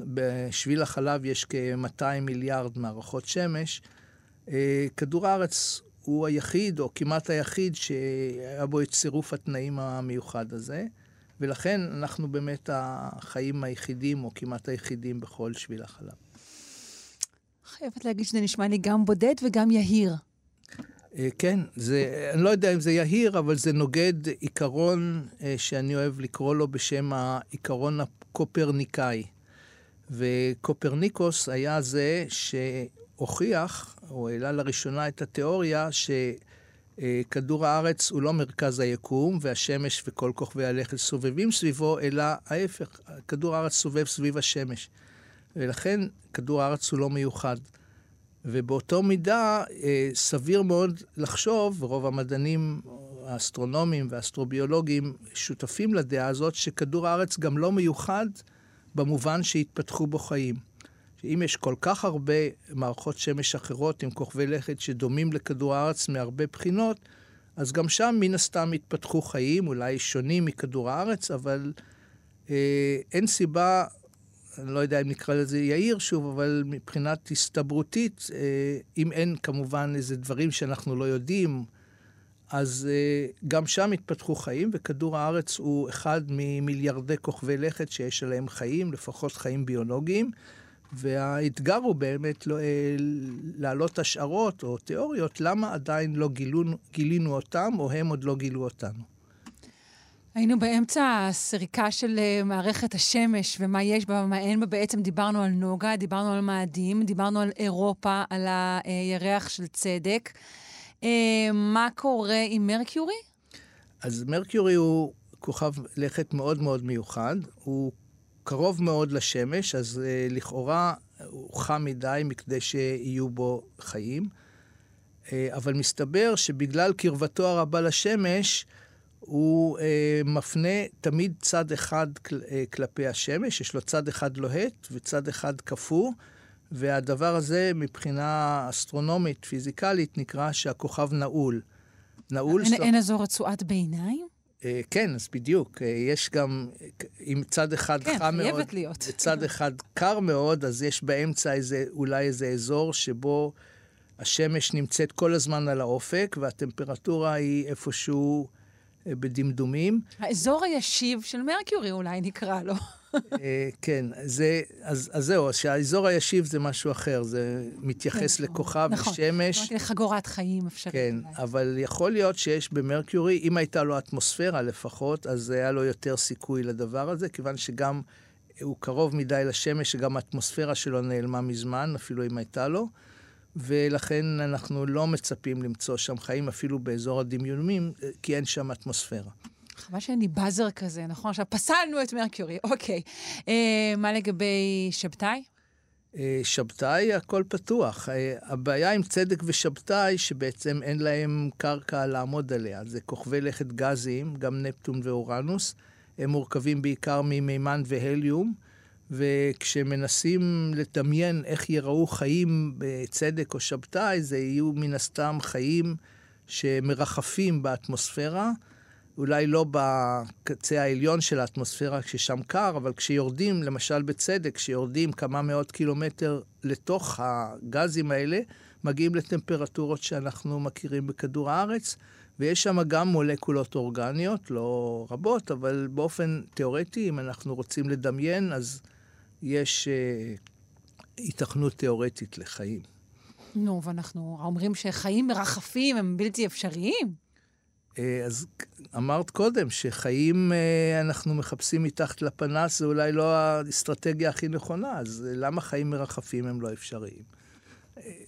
בשביל החלב יש כ-200 מיליארד מערכות שמש. אה, כדור הארץ הוא היחיד, או כמעט היחיד, שהיה בו את צירוף התנאים המיוחד הזה. ולכן אנחנו באמת החיים היחידים, או כמעט היחידים, בכל שביל החלב. חייבת להגיד שזה נשמע לי גם בודד וגם יהיר. אה, כן, זה, אני לא יודע אם זה יהיר, אבל זה נוגד עיקרון אה, שאני אוהב לקרוא לו בשם העיקרון הקופרניקאי. וקופרניקוס היה זה שהוכיח, או העלה לראשונה את התיאוריה, ש... אה, כדור הארץ הוא לא מרכז היקום, והשמש וכל כוכבי הלכת סובבים סביבו, אלא ההפך, כדור הארץ סובב סביב השמש. ולכן כדור הארץ הוא לא מיוחד. ובאותו מידה, אה, סביר מאוד לחשוב, ורוב המדענים האסטרונומיים והאסטרוביולוגים שותפים לדעה הזאת, שכדור הארץ גם לא מיוחד במובן שהתפתחו בו חיים. שאם יש כל כך הרבה מערכות שמש אחרות עם כוכבי לכת שדומים לכדור הארץ מהרבה בחינות, אז גם שם מן הסתם התפתחו חיים, אולי שונים מכדור הארץ, אבל אה, אין סיבה, אני לא יודע אם נקרא לזה יאיר שוב, אבל מבחינת הסתברותית, אה, אם אין כמובן איזה דברים שאנחנו לא יודעים, אז אה, גם שם התפתחו חיים, וכדור הארץ הוא אחד ממיליארדי כוכבי לכת שיש עליהם חיים, לפחות חיים ביולוגיים. והאתגר הוא באמת לא, אה, להעלות השערות או תיאוריות, למה עדיין לא גילו, גילינו אותם, או הם עוד לא גילו אותנו. היינו באמצע הסריקה של אה, מערכת השמש ומה יש בה ומה אין בה. בעצם דיברנו על נוגה, דיברנו על מאדים, דיברנו על אירופה, על הירח של צדק. אה, מה קורה עם מרקיורי? אז מרקיורי הוא כוכב לכת מאוד מאוד מיוחד. הוא קרוב מאוד לשמש, אז uh, לכאורה הוא חם מדי מכדי שיהיו בו חיים. Uh, אבל מסתבר שבגלל קרבתו הרבה לשמש, הוא uh, מפנה תמיד צד אחד כל, uh, כלפי השמש, יש לו צד אחד לוהט וצד אחד קפוא, והדבר הזה מבחינה אסטרונומית, פיזיקלית, נקרא שהכוכב נעול. נעול... אין, סוף... אין אזור רצועת ביניים? אה, כן, אז בדיוק. אה, יש גם, אם צד אחד כן, חם מאוד, להיות. וצד אחד קר מאוד, אז יש באמצע איזה, אולי איזה אזור שבו השמש נמצאת כל הזמן על האופק, והטמפרטורה היא איפשהו בדמדומים. האזור הישיב של מרקיורי אולי נקרא לו. אה, כן, זה, אז, אז זהו, שהאזור הישיב זה משהו אחר, זה מתייחס כן, לכוכב נכון, ושמש. נכון, לחגורת חיים אפשרית. כן, אולי. אבל יכול להיות שיש במרקיורי, אם הייתה לו אטמוספירה לפחות, אז היה לו יותר סיכוי לדבר הזה, כיוון שגם הוא קרוב מדי לשמש, שגם האטמוספירה שלו נעלמה מזמן, אפילו אם הייתה לו. ולכן אנחנו לא מצפים למצוא שם חיים אפילו באזור הדמיונים, כי אין שם אטמוספירה. חבל שאין לי באזר כזה, נכון? עכשיו פסלנו את מרקיורי, אוקיי. אה, מה לגבי שבתאי? אה, שבתאי, הכל פתוח. אה, הבעיה עם צדק ושבתאי, שבעצם אין להם קרקע לעמוד עליה. זה כוכבי לכת גזיים, גם נפטון ואורנוס. הם מורכבים בעיקר ממימן והליום, וכשמנסים לדמיין איך ייראו חיים בצדק או שבתאי, זה יהיו מן הסתם חיים שמרחפים באטמוספירה. אולי לא בקצה העליון של האטמוספירה כששם קר, אבל כשיורדים, למשל בצדק, כשיורדים כמה מאות קילומטר לתוך הגזים האלה, מגיעים לטמפרטורות שאנחנו מכירים בכדור הארץ, ויש שם גם מולקולות אורגניות, לא רבות, אבל באופן תיאורטי, אם אנחנו רוצים לדמיין, אז יש אה, היתכנות תיאורטית לחיים. נו, ואנחנו אומרים שחיים מרחפים הם בלתי אפשריים. אה, אז אמרת קודם שחיים אה, אנחנו מחפשים מתחת לפנס, זה אולי לא האסטרטגיה הכי נכונה, אז למה חיים מרחפים הם לא אפשריים?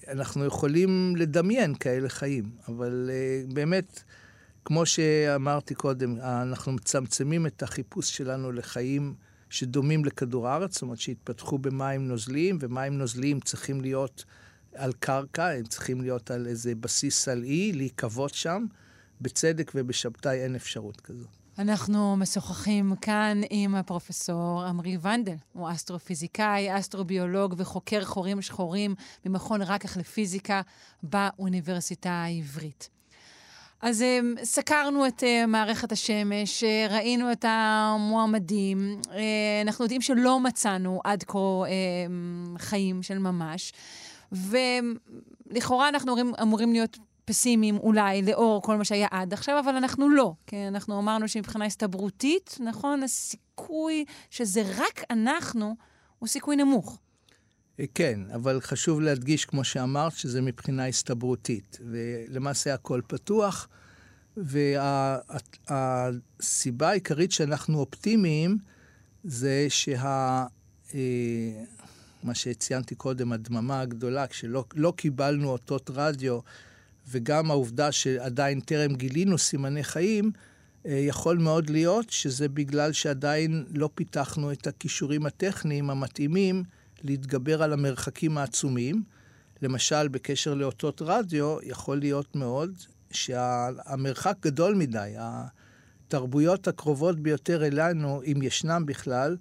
אנחנו יכולים לדמיין כאלה חיים, אבל באמת, כמו שאמרתי קודם, אנחנו מצמצמים את החיפוש שלנו לחיים שדומים לכדור הארץ, זאת אומרת שהתפתחו במים נוזליים, ומים נוזליים צריכים להיות על קרקע, הם צריכים להיות על איזה בסיס סלעי, להיקוות שם. בצדק ובשבתאי אין אפשרות כזאת. אנחנו משוחחים כאן עם הפרופסור עמרי ונדל. הוא אסטרופיזיקאי, אסטרוביולוג וחוקר חורים שחורים במכון רקח לפיזיקה באוניברסיטה העברית. אז אמ, סקרנו את uh, מערכת השמש, uh, ראינו את המועמדים, uh, אנחנו יודעים שלא מצאנו עד כה uh, חיים של ממש, ולכאורה אנחנו אמורים, אמורים להיות פסימיים אולי לאור כל מה שהיה עד עכשיו, אבל אנחנו לא. כי אנחנו אמרנו שמבחינה הסתברותית, נכון, הסיכוי שזה רק אנחנו, הוא סיכוי נמוך. כן, אבל חשוב להדגיש, כמו שאמרת, שזה מבחינה הסתברותית. ולמעשה הכל פתוח, והסיבה העיקרית שאנחנו אופטימיים זה שה... אה, מה שציינתי קודם, הדממה הגדולה, כשלא לא קיבלנו אותות רדיו, וגם העובדה שעדיין טרם גילינו סימני חיים, אה, יכול מאוד להיות שזה בגלל שעדיין לא פיתחנו את הכישורים הטכניים המתאימים להתגבר על המרחקים העצומים. למשל, בקשר לאותות רדיו, יכול להיות מאוד שהמרחק גדול מדי. התרבויות הקרובות ביותר אלינו, אם ישנם בכלל,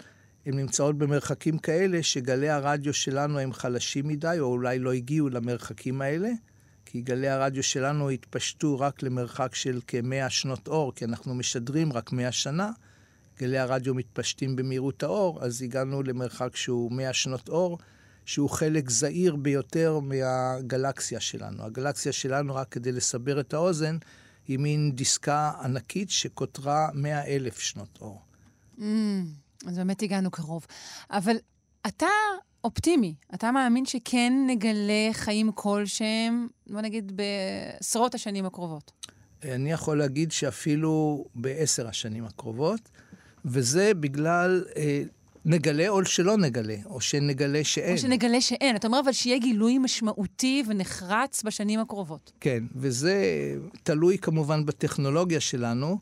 הן נמצאות במרחקים כאלה שגלי הרדיו שלנו הם חלשים מדי, או אולי לא הגיעו למרחקים האלה. כי גלי הרדיו שלנו התפשטו רק למרחק של כמאה שנות אור, כי אנחנו משדרים רק מאה שנה. גלי הרדיו מתפשטים במהירות האור, אז הגענו למרחק שהוא מאה שנות אור, שהוא חלק זעיר ביותר מהגלקסיה שלנו. הגלקסיה שלנו, רק כדי לסבר את האוזן, היא מין דיסקה ענקית שקוטרה מאה אלף שנות אור. Mm, אז באמת הגענו קרוב. אבל אתה אופטימי. אתה מאמין שכן נגלה חיים כלשהם, בוא נגיד, בעשרות השנים הקרובות. אני יכול להגיד שאפילו בעשר השנים הקרובות, וזה בגלל אה, נגלה או שלא נגלה, או שנגלה שאין. או שנגלה שאין. אתה אומר אבל שיהיה גילוי משמעותי ונחרץ בשנים הקרובות. כן, וזה תלוי כמובן בטכנולוגיה שלנו.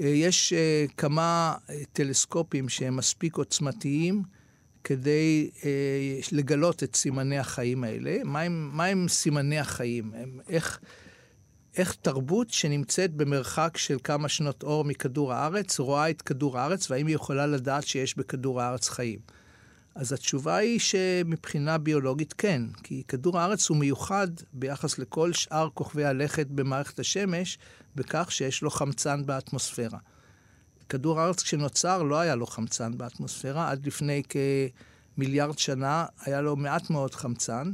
אה, יש אה, כמה אה, טלסקופים שהם מספיק עוצמתיים. כדי לגלות את סימני החיים האלה. מה הם, מה סימני החיים? הם, איך, איך תרבות שנמצאת במרחק של כמה שנות אור מכדור הארץ רואה את כדור הארץ, והאם היא יכולה לדעת שיש בכדור הארץ חיים? אז התשובה היא שמבחינה ביולוגית כן, כי כדור הארץ הוא מיוחד ביחס לכל שאר כוכבי הלכת במערכת השמש, בכך שיש לו חמצן באטמוספירה. כדור הארץ כשנוצר לא היה לו חמצן באטמוספירה, עד לפני כמיליארד שנה היה לו מעט מאוד חמצן.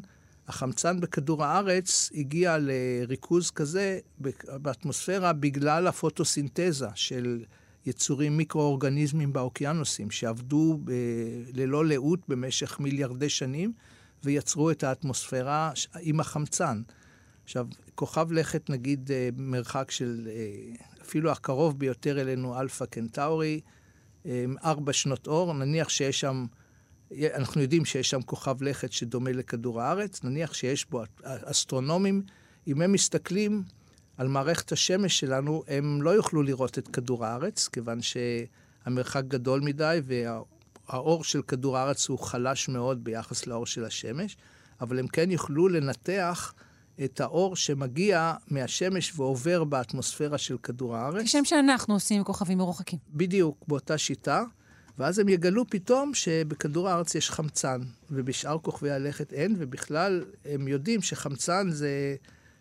החמצן בכדור הארץ הגיע לריכוז כזה באטמוספירה בגלל הפוטוסינתזה של יצורים מיקרואורגניזמים באוקיינוסים, שעבדו ב- ללא לאות במשך מיליארדי שנים ויצרו את האטמוספירה עם החמצן. עכשיו, כוכב לכת, נגיד, אה, מרחק של אה, אפילו הקרוב ביותר אלינו, אלפא קנטאורי, ארבע שנות אור, נניח שיש שם, אנחנו יודעים שיש שם כוכב לכת שדומה לכדור הארץ, נניח שיש בו אסטרונומים, אם הם מסתכלים על מערכת השמש שלנו, הם לא יוכלו לראות את כדור הארץ, כיוון שהמרחק גדול מדי והאור של כדור הארץ הוא חלש מאוד ביחס לאור של השמש, אבל הם כן יוכלו לנתח את האור שמגיע מהשמש ועובר באטמוספירה של כדור הארץ. כשם שאנחנו עושים כוכבים מרוחקים. בדיוק, באותה שיטה. ואז הם יגלו פתאום שבכדור הארץ יש חמצן, ובשאר כוכבי הלכת אין, ובכלל הם יודעים שחמצן זה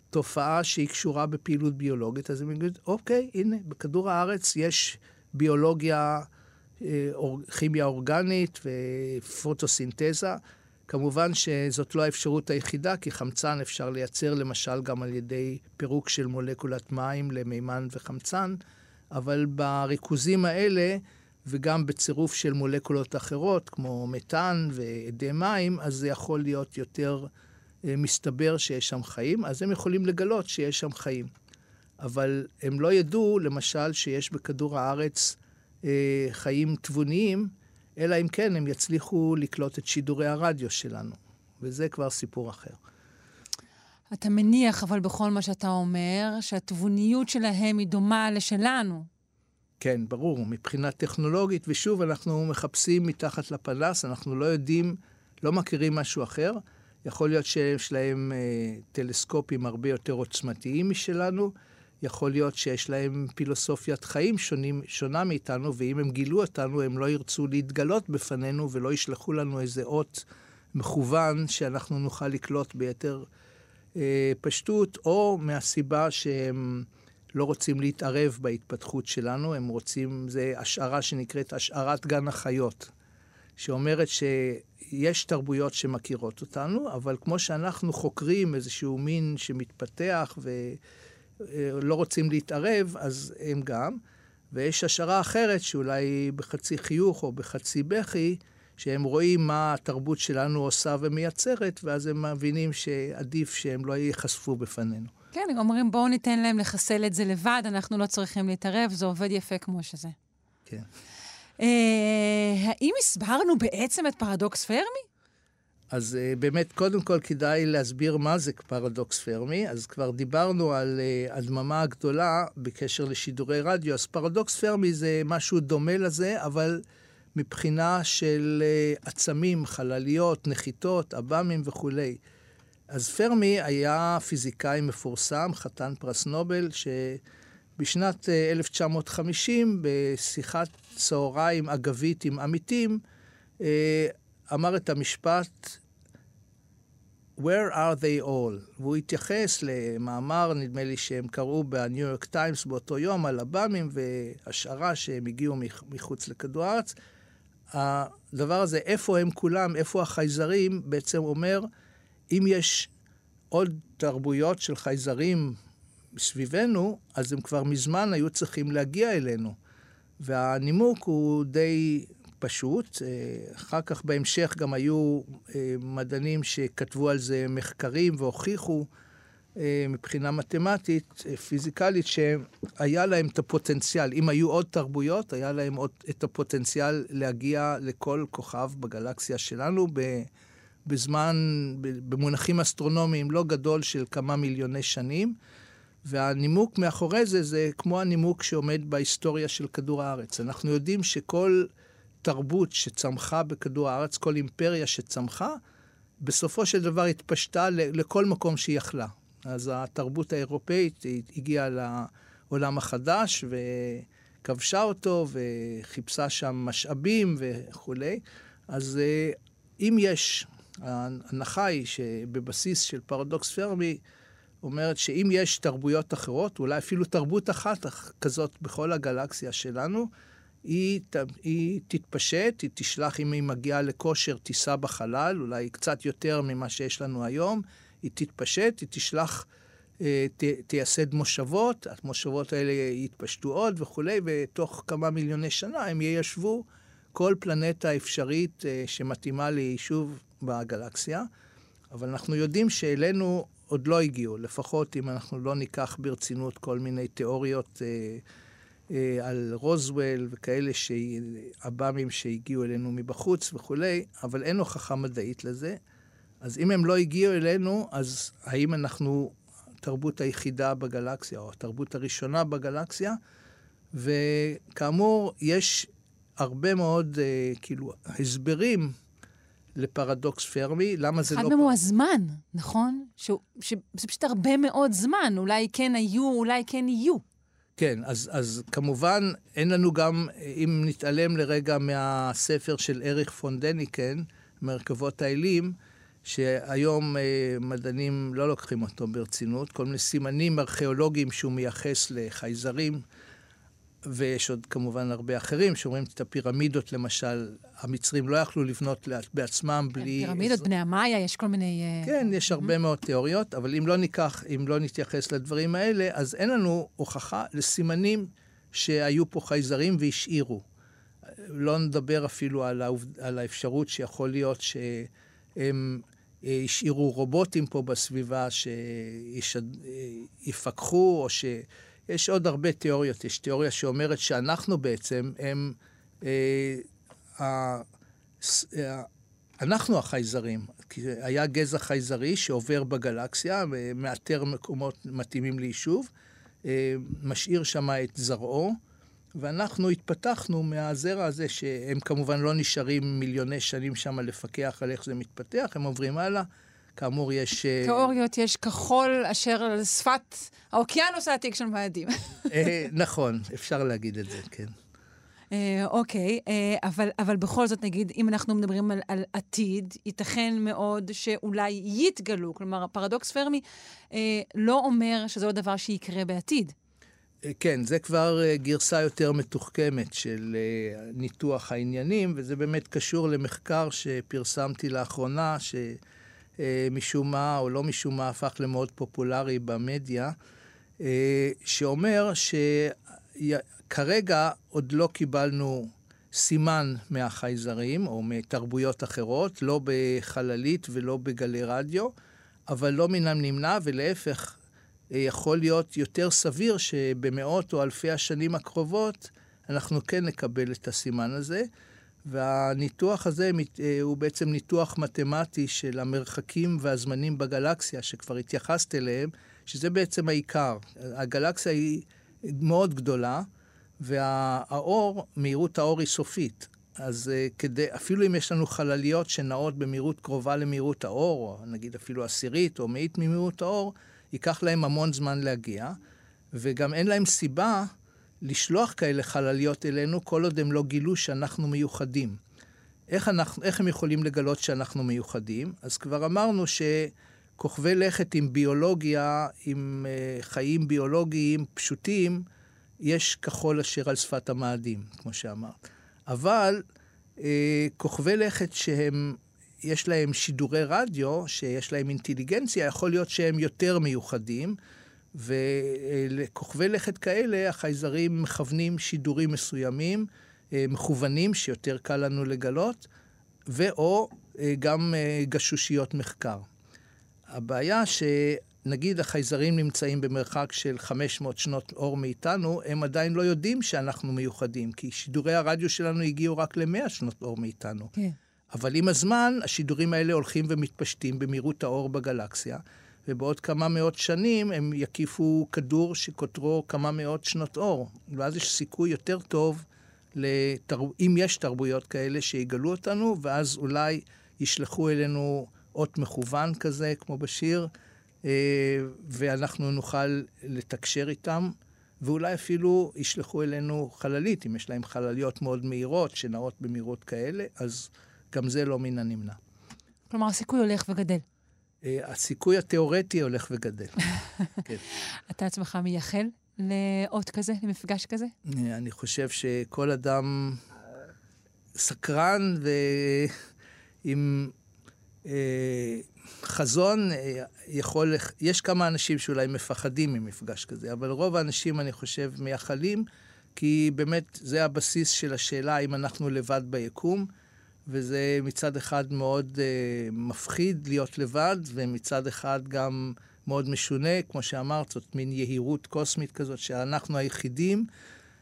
תופעה שהיא קשורה בפעילות ביולוגית, אז הם יגידו, אוקיי, הנה, בכדור הארץ יש ביולוגיה, אה, כימיה אורגנית ופוטוסינתזה. כמובן שזאת לא האפשרות היחידה, כי חמצן אפשר לייצר למשל גם על ידי פירוק של מולקולת מים למימן וחמצן, אבל בריכוזים האלה, וגם בצירוף של מולקולות אחרות, כמו מתאן ואדי מים, אז זה יכול להיות יותר אה, מסתבר שיש שם חיים, אז הם יכולים לגלות שיש שם חיים. אבל הם לא ידעו, למשל, שיש בכדור הארץ אה, חיים תבוניים, אלא אם כן הם יצליחו לקלוט את שידורי הרדיו שלנו, וזה כבר סיפור אחר. אתה מניח, אבל בכל מה שאתה אומר, שהתבוניות שלהם היא דומה לשלנו. כן, ברור, מבחינה טכנולוגית, ושוב, אנחנו מחפשים מתחת לפנס, אנחנו לא יודעים, לא מכירים משהו אחר. יכול להיות שיש להם אה, טלסקופים הרבה יותר עוצמתיים משלנו, יכול להיות שיש להם פילוסופיית חיים שונים, שונה מאיתנו, ואם הם גילו אותנו, הם לא ירצו להתגלות בפנינו ולא ישלחו לנו איזה אות מכוון שאנחנו נוכל לקלוט ביתר אה, פשטות, או מהסיבה שהם לא רוצים להתערב בהתפתחות שלנו, הם רוצים, זה השערה שנקראת השערת גן החיות, שאומרת שיש תרבויות שמכירות אותנו, אבל כמו שאנחנו חוקרים איזשהו מין שמתפתח ולא רוצים להתערב, אז הם גם. ויש השערה אחרת, שאולי בחצי חיוך או בחצי בכי, שהם רואים מה התרבות שלנו עושה ומייצרת, ואז הם מבינים שעדיף שהם לא ייחשפו בפנינו. כן, הם אומרים, בואו ניתן להם לחסל את זה לבד, אנחנו לא צריכים להתערב, זה עובד יפה כמו שזה. כן. אה, האם הסברנו בעצם את פרדוקס פרמי? אז uh, באמת, קודם כל כדאי להסביר מה זה פרדוקס פרמי. אז כבר דיברנו על uh, הדממה הגדולה בקשר לשידורי רדיו, אז פרדוקס פרמי זה משהו דומה לזה, אבל מבחינה של uh, עצמים, חלליות, נחיתות, עב"מים וכולי. אז פרמי היה פיזיקאי מפורסם, חתן פרס נובל, שבשנת 1950, בשיחת צהריים אגבית עם עמיתים, אמר את המשפט Where are they all? והוא התייחס למאמר, נדמה לי שהם קראו בניו יורק טיימס באותו יום, על עב"מים והשערה שהם הגיעו מחוץ לכדור הארץ. הדבר הזה, איפה הם כולם, איפה החייזרים, בעצם אומר, אם יש עוד תרבויות של חייזרים סביבנו, אז הם כבר מזמן היו צריכים להגיע אלינו. והנימוק הוא די פשוט. אה, אחר כך בהמשך גם היו אה, מדענים שכתבו על זה מחקרים והוכיחו מבחינה מתמטית, פיזיקלית, שהיה להם את הפוטנציאל, אם היו עוד תרבויות, היה להם עוד את הפוטנציאל להגיע לכל כוכב בגלקסיה שלנו בזמן, במונחים אסטרונומיים לא גדול של כמה מיליוני שנים. והנימוק מאחורי זה, זה כמו הנימוק שעומד בהיסטוריה של כדור הארץ. אנחנו יודעים שכל תרבות שצמחה בכדור הארץ, כל אימפריה שצמחה, בסופו של דבר התפשטה לכל מקום שהיא יכלה. אז התרבות האירופאית הגיעה לעולם החדש וכבשה אותו וחיפשה שם משאבים וכולי. אז אה, אם יש, ההנחה היא שבבסיס של פרדוקס פרמי אומרת שאם יש תרבויות אחרות, אולי אפילו תרבות אחת כזאת בכל הגלקסיה שלנו, היא, היא תתפשט, היא תשלח, אם היא מגיעה לכושר, תיסע בחלל, אולי קצת יותר ממה שיש לנו היום, היא תתפשט, היא תשלח, אה, ת, תייסד מושבות, המושבות האלה יתפשטו עוד וכולי, ותוך כמה מיליוני שנה הם יישבו כל פלנטה אפשרית אה, שמתאימה ליישוב בגלקסיה. אבל אנחנו יודעים שאלינו עוד לא הגיעו, לפחות אם אנחנו לא ניקח ברצינות כל מיני תיאוריות אה, על רוזוול וכאלה, עב"מים שהגיעו אלינו מבחוץ וכולי, אבל אין הוכחה מדעית לזה. אז אם הם לא הגיעו אלינו, אז האם אנחנו התרבות היחידה בגלקסיה, או התרבות הראשונה בגלקסיה? וכאמור, יש הרבה מאוד, אה, כאילו, הסברים לפרדוקס פרמי, למה זה לא... אחד מהם הוא הזמן, נכון? שהוא, שזה פשוט הרבה מאוד זמן, אולי כן היו, אולי כן יהיו. כן, אז, אז כמובן אין לנו גם, אם נתעלם לרגע מהספר של אריך פון דניקן, מרכבות האלים, שהיום אה, מדענים לא לוקחים אותו ברצינות, כל מיני סימנים ארכיאולוגיים שהוא מייחס לחייזרים, ויש עוד כמובן הרבה אחרים שאומרים את הפירמידות, למשל, המצרים לא יכלו לבנות בעצמם כן, בלי... פירמידות, בני המאיה, יש כל מיני... אה, כן, יש הרבה מאוד תיאוריות, אבל אם לא ניקח, אם לא נתייחס לדברים האלה, אז אין לנו הוכחה לסימנים שהיו פה חייזרים והשאירו. לא נדבר אפילו על, העובד, על האפשרות שיכול להיות שהם השאירו רובוטים פה בסביבה שיפקחו, או ש... יש עוד הרבה תיאוריות. יש תיאוריה שאומרת שאנחנו בעצם הם אה, אנחנו החייזרים. היה גזע חייזרי שעובר בגלקסיה, מאתר מקומות מתאימים ליישוב, אה, משאיר שם את זרעו, ואנחנו התפתחנו מהזרע הזה, שהם כמובן לא נשארים מיליוני שנים שם לפקח על איך זה מתפתח, הם עוברים הלאה. כאמור, יש... אה, תיאוריות יש כחול אשר על שפת האוקיינוס העתיק של מאדים. אה, נכון, אפשר להגיד את זה, כן. אה, אוקיי, אבל, אבל בכל זאת, נגיד, אם אנחנו מדברים על, על עתיד, ייתכן מאוד שאולי יתגלו. כלומר, הפרדוקס פרמי אה, לא אומר שזה לא דבר שיקרה בעתיד. אה, כן, זה כבר אה, גרסה יותר מתוחכמת של אה, ניתוח העניינים, וזה באמת קשור למחקר שפרסמתי לאחרונה, שמשום מה או לא משום מה הפך למאוד פופולרי במדיה, שאומר שכרגע עוד לא קיבלנו סימן מהחייזרים או מתרבויות אחרות, לא בחללית ולא בגלי רדיו, אבל לא מן הנמנע, ולהפך, יכול להיות יותר סביר שבמאות או אלפי השנים הקרובות אנחנו כן נקבל את הסימן הזה. והניתוח הזה אה, הוא בעצם ניתוח מתמטי של המרחקים והזמנים בגלקסיה, שכבר התייחסת אליהם, שזה בעצם העיקר. הגלקסיה היא מאוד גדולה, והאור, מהירות האור היא סופית. אז אה, כדי, אפילו אם יש לנו חלליות שנעות במהירות קרובה למהירות האור, או נגיד אפילו עשירית או מאית ממהירות האור, ייקח להם המון זמן להגיע, וגם אין להם סיבה לשלוח כאלה חלליות אלינו כל עוד הם לא גילו שאנחנו מיוחדים. איך, אנחנו, איך הם יכולים לגלות שאנחנו מיוחדים? אז כבר אמרנו שכוכבי לכת עם ביולוגיה, עם uh, חיים ביולוגיים פשוטים, יש כחול אשר על שפת המאדים, כמו שאמרת. אבל uh, כוכבי לכת שהם יש להם שידורי רדיו, שיש להם אינטליגנציה, יכול להיות שהם יותר מיוחדים, ולכוכבי לכת כאלה החייזרים מכוונים שידורים מסוימים, אה, מכוונים, שיותר קל לנו לגלות, ואו אה, גם אה, גשושיות מחקר. הבעיה שנגיד החייזרים נמצאים במרחק של 500 שנות אור מאיתנו, הם עדיין לא יודעים שאנחנו מיוחדים, כי שידורי הרדיו שלנו הגיעו רק ל-100 שנות אור מאיתנו. כן. אבל עם הזמן, השידורים האלה הולכים ומתפשטים במהירות האור בגלקסיה, ובעוד כמה מאות שנים הם יקיפו כדור שקוטרו כמה מאות שנות אור. ואז יש סיכוי יותר טוב, לתר... אם יש תרבויות כאלה, שיגלו אותנו, ואז אולי ישלחו אלינו אות מכוון כזה, כמו בשיר, אה, ואנחנו נוכל לתקשר איתם. ואולי אפילו ישלחו אלינו חללית, אם יש להם חלליות מאוד מהירות, שנעות במהירות כאלה, אז גם זה לא מן הנמנע. כלומר, הסיכוי הולך וגדל. אה, הסיכוי התיאורטי הולך וגדל. כן. אתה עצמך מייחל לאות כזה, למפגש כזה? אה, אני חושב שכל אדם סקרן ועם אה, חזון אה, יכול... יש כמה אנשים שאולי מפחדים ממפגש כזה, אבל רוב האנשים, אני חושב, מייחלים, כי באמת זה הבסיס של השאלה האם אנחנו לבד ביקום. וזה מצד אחד מאוד uh, מפחיד להיות לבד, ומצד אחד גם מאוד משונה, כמו שאמרת, זאת מין יהירות קוסמית כזאת, שאנחנו היחידים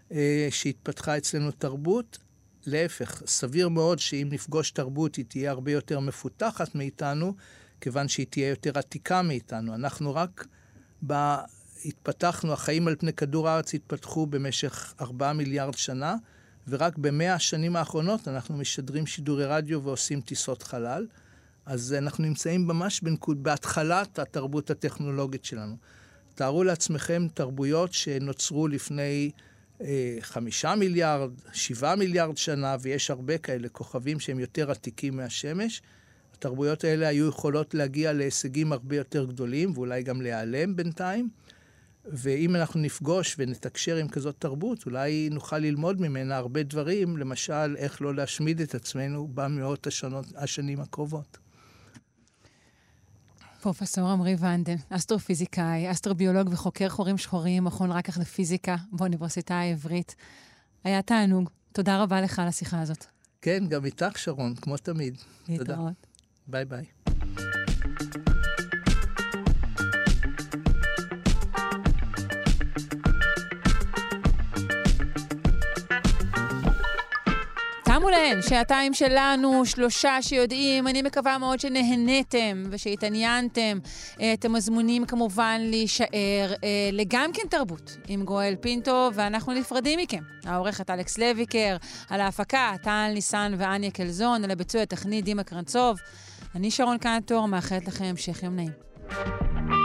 uh, שהתפתחה אצלנו תרבות. להפך, סביר מאוד שאם נפגוש תרבות היא תהיה הרבה יותר מפותחת מאיתנו, כיוון שהיא תהיה יותר עתיקה מאיתנו. אנחנו רק ב... התפתחנו, החיים על פני כדור הארץ התפתחו במשך ארבעה מיליארד שנה, ורק במאה השנים האחרונות אנחנו משדרים שידורי רדיו ועושים טיסות חלל. אז אנחנו נמצאים ממש בנקוד, בהתחלת התרבות הטכנולוגית שלנו. תארו לעצמכם תרבויות שנוצרו לפני אה, חמישה מיליארד, שבעה מיליארד שנה, ויש הרבה כאלה כוכבים שהם יותר עתיקים מהשמש. התרבויות האלה היו יכולות להגיע להישגים הרבה יותר גדולים, ואולי גם להיעלם בינתיים. ואם אנחנו נפגוש ונתקשר עם כזאת תרבות, אולי נוכל ללמוד ממנה הרבה דברים, למשל, איך לא להשמיד את עצמנו במאות השונות, השנים הקרובות. פרופסור עמרי ונדן, אסטרופיזיקאי, אסטרוביולוג וחוקר חורים שחורים, מכון רק כך לפיזיקה באוניברסיטה העברית. היה תענוג. תודה רבה לך על השיחה הזאת. כן, גם איתך, שרון, כמו תמיד. להתראות. תודה. ביי ביי. שמו להן, שעתיים שלנו, שלושה שיודעים, אני מקווה מאוד שנהניתם ושהתעניינתם. אה, אתם מזמונים כמובן להישאר אה, לגם כן תרבות עם גואל פינטו, ואנחנו נפרדים מכם. העורכת אלכס לויקר, על ההפקה, טל ניסן ואניה קלזון, על הביצוע הטכני דימה קרנצוב. אני שרון קנטור, מאחלת לכם המשך יום נעים.